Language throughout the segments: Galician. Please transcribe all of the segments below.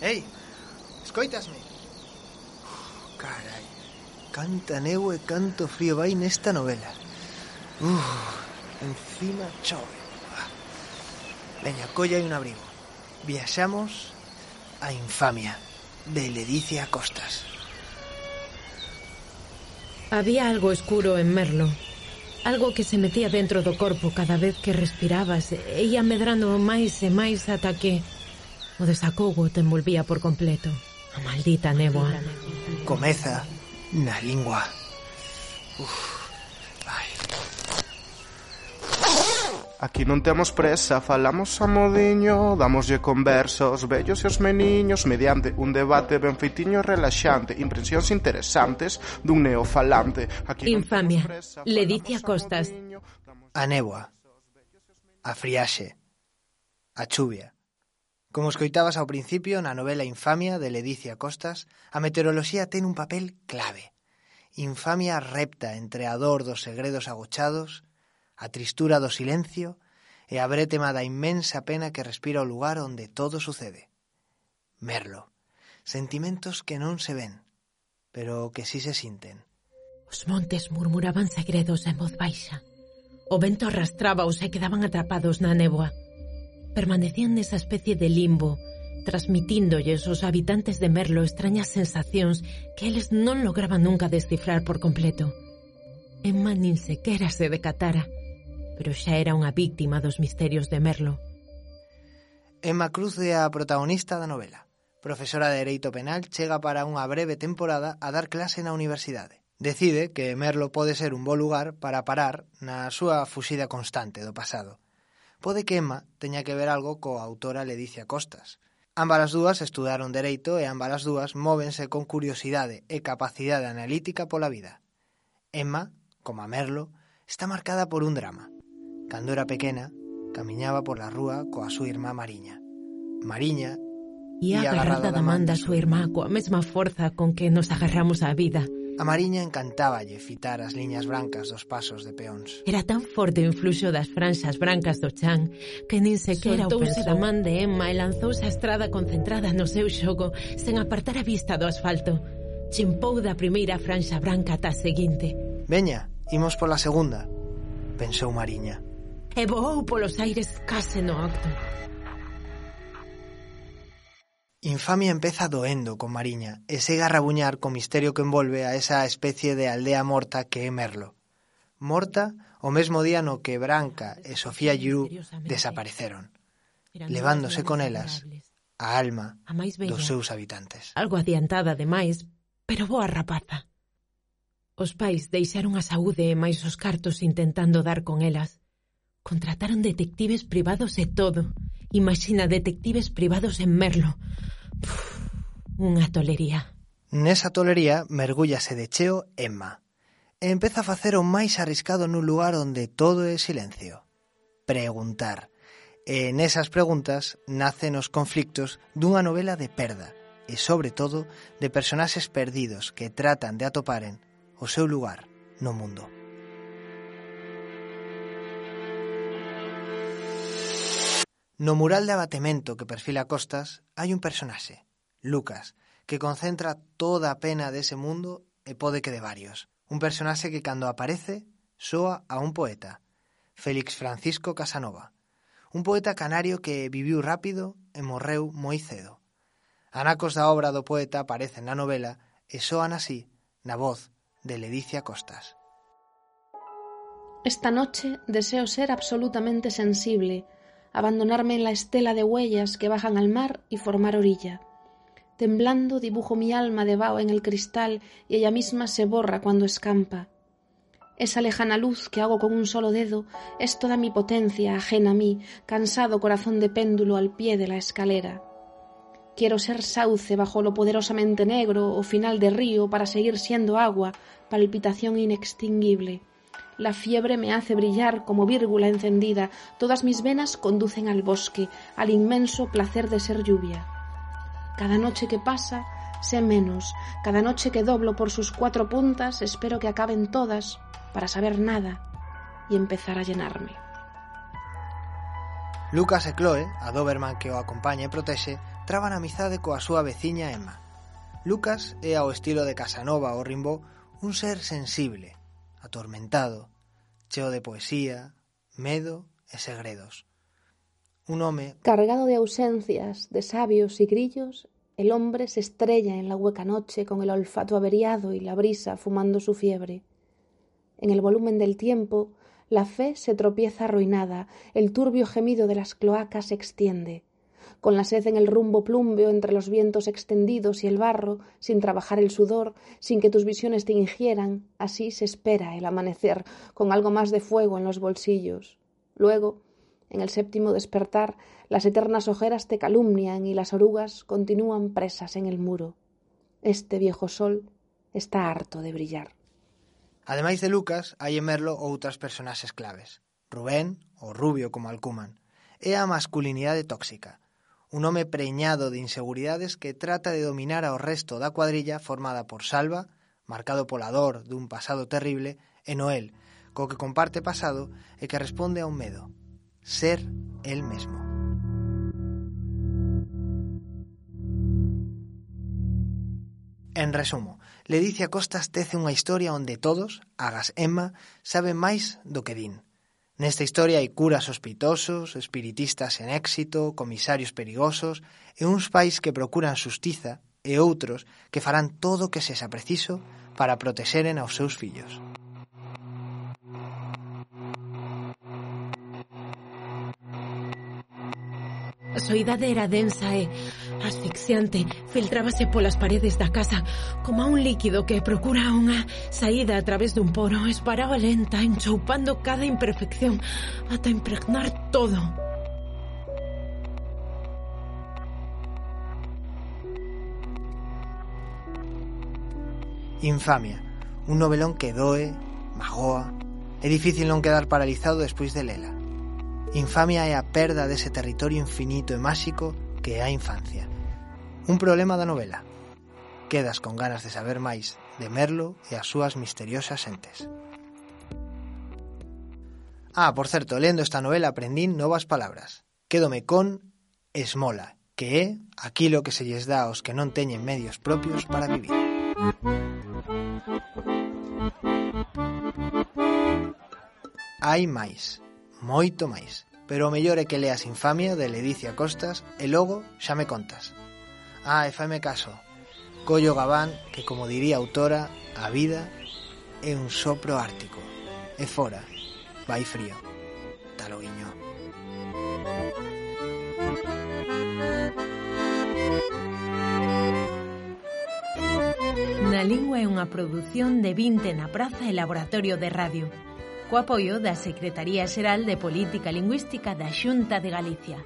Ei, escoitasme? Uf, carai, canta neu e canto frío vai nesta novela. Uf, encima chove. Veña, colla e un abrigo. Viaxamos a Infamia, de Ledicia Costas. Había algo escuro en Merlo. Algo que se metía dentro do corpo cada vez que respirabas e ia medrando máis e máis ata que... O desacogo te envolvía por completo. A maldita néboa. Comeza na lingua. Uf. Ai. Aquí non temos presa, falamos a modiño, damoslle conversos, vellos e os meniños, mediante un debate ben feitiño e relaxante, impresións interesantes dun neofalante. Aquí Infamia, presa, Ledicia Costas. A néboa, a friaxe, a chuvia, Como escoitabas ao principio na novela Infamia de Ledicia Costas, a meteoroloxía ten un papel clave. Infamia repta entre a dor dos segredos agochados, a tristura do silencio e a brétema da inmensa pena que respira o lugar onde todo sucede. Merlo. Sentimentos que non se ven, pero que sí se sinten. Os montes murmuraban segredos en voz baixa. O vento arrastraba ou se quedaban atrapados na néboa permanecían nesa especie de limbo, transmitíndolle aos habitantes de Merlo extrañas sensacións que eles non lograban nunca descifrar por completo. Emma nin sequera se decatara, pero xa era unha víctima dos misterios de Merlo. Emma Cruz é a protagonista da novela. Profesora de Dereito Penal, chega para unha breve temporada a dar clase na universidade. Decide que Merlo pode ser un bo lugar para parar na súa fuxida constante do pasado pode que Emma teña que ver algo coa autora Ledicia Costas. Ambas as dúas estudaron Dereito e ambas as dúas móvense con curiosidade e capacidade analítica pola vida. Emma, como a Merlo, está marcada por un drama. Cando era pequena, camiñaba pola rúa coa súa irmá Mariña. Mariña e agarrada da man da súa irmá coa mesma forza con que nos agarramos á vida – A Mariña encantáballe fitar as liñas brancas dos pasos de peóns. Era tan forte o influxo das franxas brancas do chan que nin sequera o pensou. da man de Emma e lanzouse a estrada concentrada no seu xogo sen apartar a vista do asfalto. Chimpou da primeira franxa branca ata a seguinte. Veña, imos pola segunda, pensou Mariña. E voou polos aires case no acto. Infamia empeza doendo con Mariña e segue a rabuñar co misterio que envolve a esa especie de aldea morta que é Merlo. Morta o mesmo día no que Branca e Sofía Giroux desapareceron, levándose con elas a alma dos seus habitantes. Algo adiantada demais, pero boa rapaza. Os pais deixaron a saúde e máis os cartos intentando dar con elas. Contrataron detectives privados e todo. Imagina detectives privados en Merlo. Uf, unha tolería. Nesa tolería mergúllase de cheo Emma. E empeza a facer o máis arriscado nun lugar onde todo é silencio. Preguntar. E nesas preguntas nacen os conflictos dunha novela de perda e, sobre todo, de personaxes perdidos que tratan de atoparen o seu lugar no mundo. No mural de abatemento que perfila Costas hai un personaxe, Lucas, que concentra toda a pena dese mundo e pode que de varios. Un personaxe que cando aparece soa a un poeta, Félix Francisco Casanova, un poeta canario que viviu rápido e morreu moi cedo. Anacos da obra do poeta aparecen na novela e soan así na voz de Ledicia Costas. Esta noche deseo ser absolutamente sensible, abandonarme en la estela de huellas que bajan al mar y formar orilla. Temblando dibujo mi alma de vaho en el cristal y ella misma se borra cuando escampa. Esa lejana luz que hago con un solo dedo es toda mi potencia ajena a mí, cansado corazón de péndulo al pie de la escalera. Quiero ser sauce bajo lo poderosamente negro o final de río para seguir siendo agua, palpitación inextinguible. La fiebre me hace brillar como vírgula encendida, todas mis venas conducen al bosque, al inmenso placer de ser lluvia. Cada noche que pasa, sé menos, cada noche que doblo por sus cuatro puntas, espero que acaben todas para saber nada y empezar a llenarme. Lucas e Chloe, a Doberman que o acompaña e protexe, traban amizade coa súa veciña Emma. Lucas é ao estilo de Casanova ou Rimbaud un ser sensible, atormentado, cheo de poesía, medo e segredos. Un home cargado de ausencias, de sabios y grillos, el hombre se estrella en la hueca noche con el olfato averiado y la brisa fumando su fiebre. En el volumen del tiempo, la fe se tropieza arruinada, el turbio gemido de las cloacas se extiende. Con la sed en el rumbo plumbeo entre los vientos extendidos y el barro, sin trabajar el sudor, sin que tus visiones te ingieran, así se espera el amanecer, con algo más de fuego en los bolsillos. Luego, en el séptimo despertar, las eternas ojeras te calumnian y las orugas continúan presas en el muro. Este viejo sol está harto de brillar. Ademais de Lucas, hai en Merlo outras personaxes claves. Rubén, o rubio como Alcuman, é a masculinidade tóxica, un home preñado de inseguridades que trata de dominar ao resto da cuadrilla formada por Salva, marcado pola dor dun pasado terrible, e Noel, co que comparte pasado e que responde a un medo, ser el mesmo. En resumo, Ledicia Costas tece unha historia onde todos, agas Emma, saben máis do que din, Nesta historia hai curas hospitosos, espiritistas en éxito, comisarios perigosos e uns pais que procuran xustiza e outros que farán todo o que sexa preciso para protexeren aos seus fillos. A soidade era densa e asfixiante, filtrábase polas paredes da casa como un líquido que procura unha saída a través dun poro, esparaba lenta, enchoupando cada imperfección ata impregnar todo. Infamia, un novelón que doe, magoa, é difícil non quedar paralizado despois de lela. Infamia é a perda dese territorio infinito e máxico que é a infancia. Un problema da novela. Quedas con ganas de saber máis de Merlo e as súas misteriosas entes. Ah, por certo, lendo esta novela aprendín novas palabras. Quédome con esmola, que é aquilo que se lles dá aos que non teñen medios propios para vivir. Hai máis moito máis. Pero o mellor é que leas Infamia de Ledicia Costas e logo xa me contas. Ah, e faime caso. Collo Gabán, que como diría a autora, a vida é un sopro ártico. E fora, vai frío. Taloguiño. Na Lingua é unha produción de Vinte na Praza e Laboratorio de Radio. Co apoio da Secretaría Xeral de Política Lingüística da Xunta de Galicia.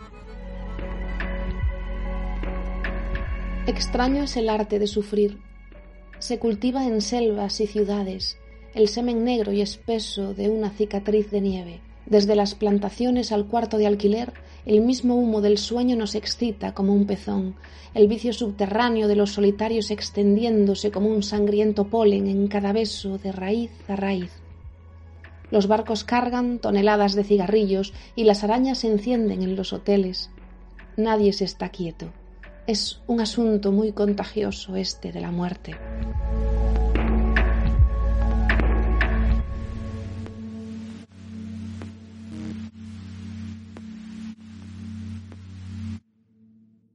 Extraño es el arte de sufrir. Se cultiva en selvas y ciudades, el semen negro y espeso de una cicatriz de nieve. Desde las plantaciones al cuarto de alquiler, el mismo humo del sueño nos excita como un pezón, el vicio subterráneo de los solitarios extendiéndose como un sangriento polen en cada beso de raíz a raíz. Los barcos cargan toneladas de cigarrillos y las arañas se encienden en los hoteles. Nadie se está quieto. Es un asunto muy contagioso este de la muerte.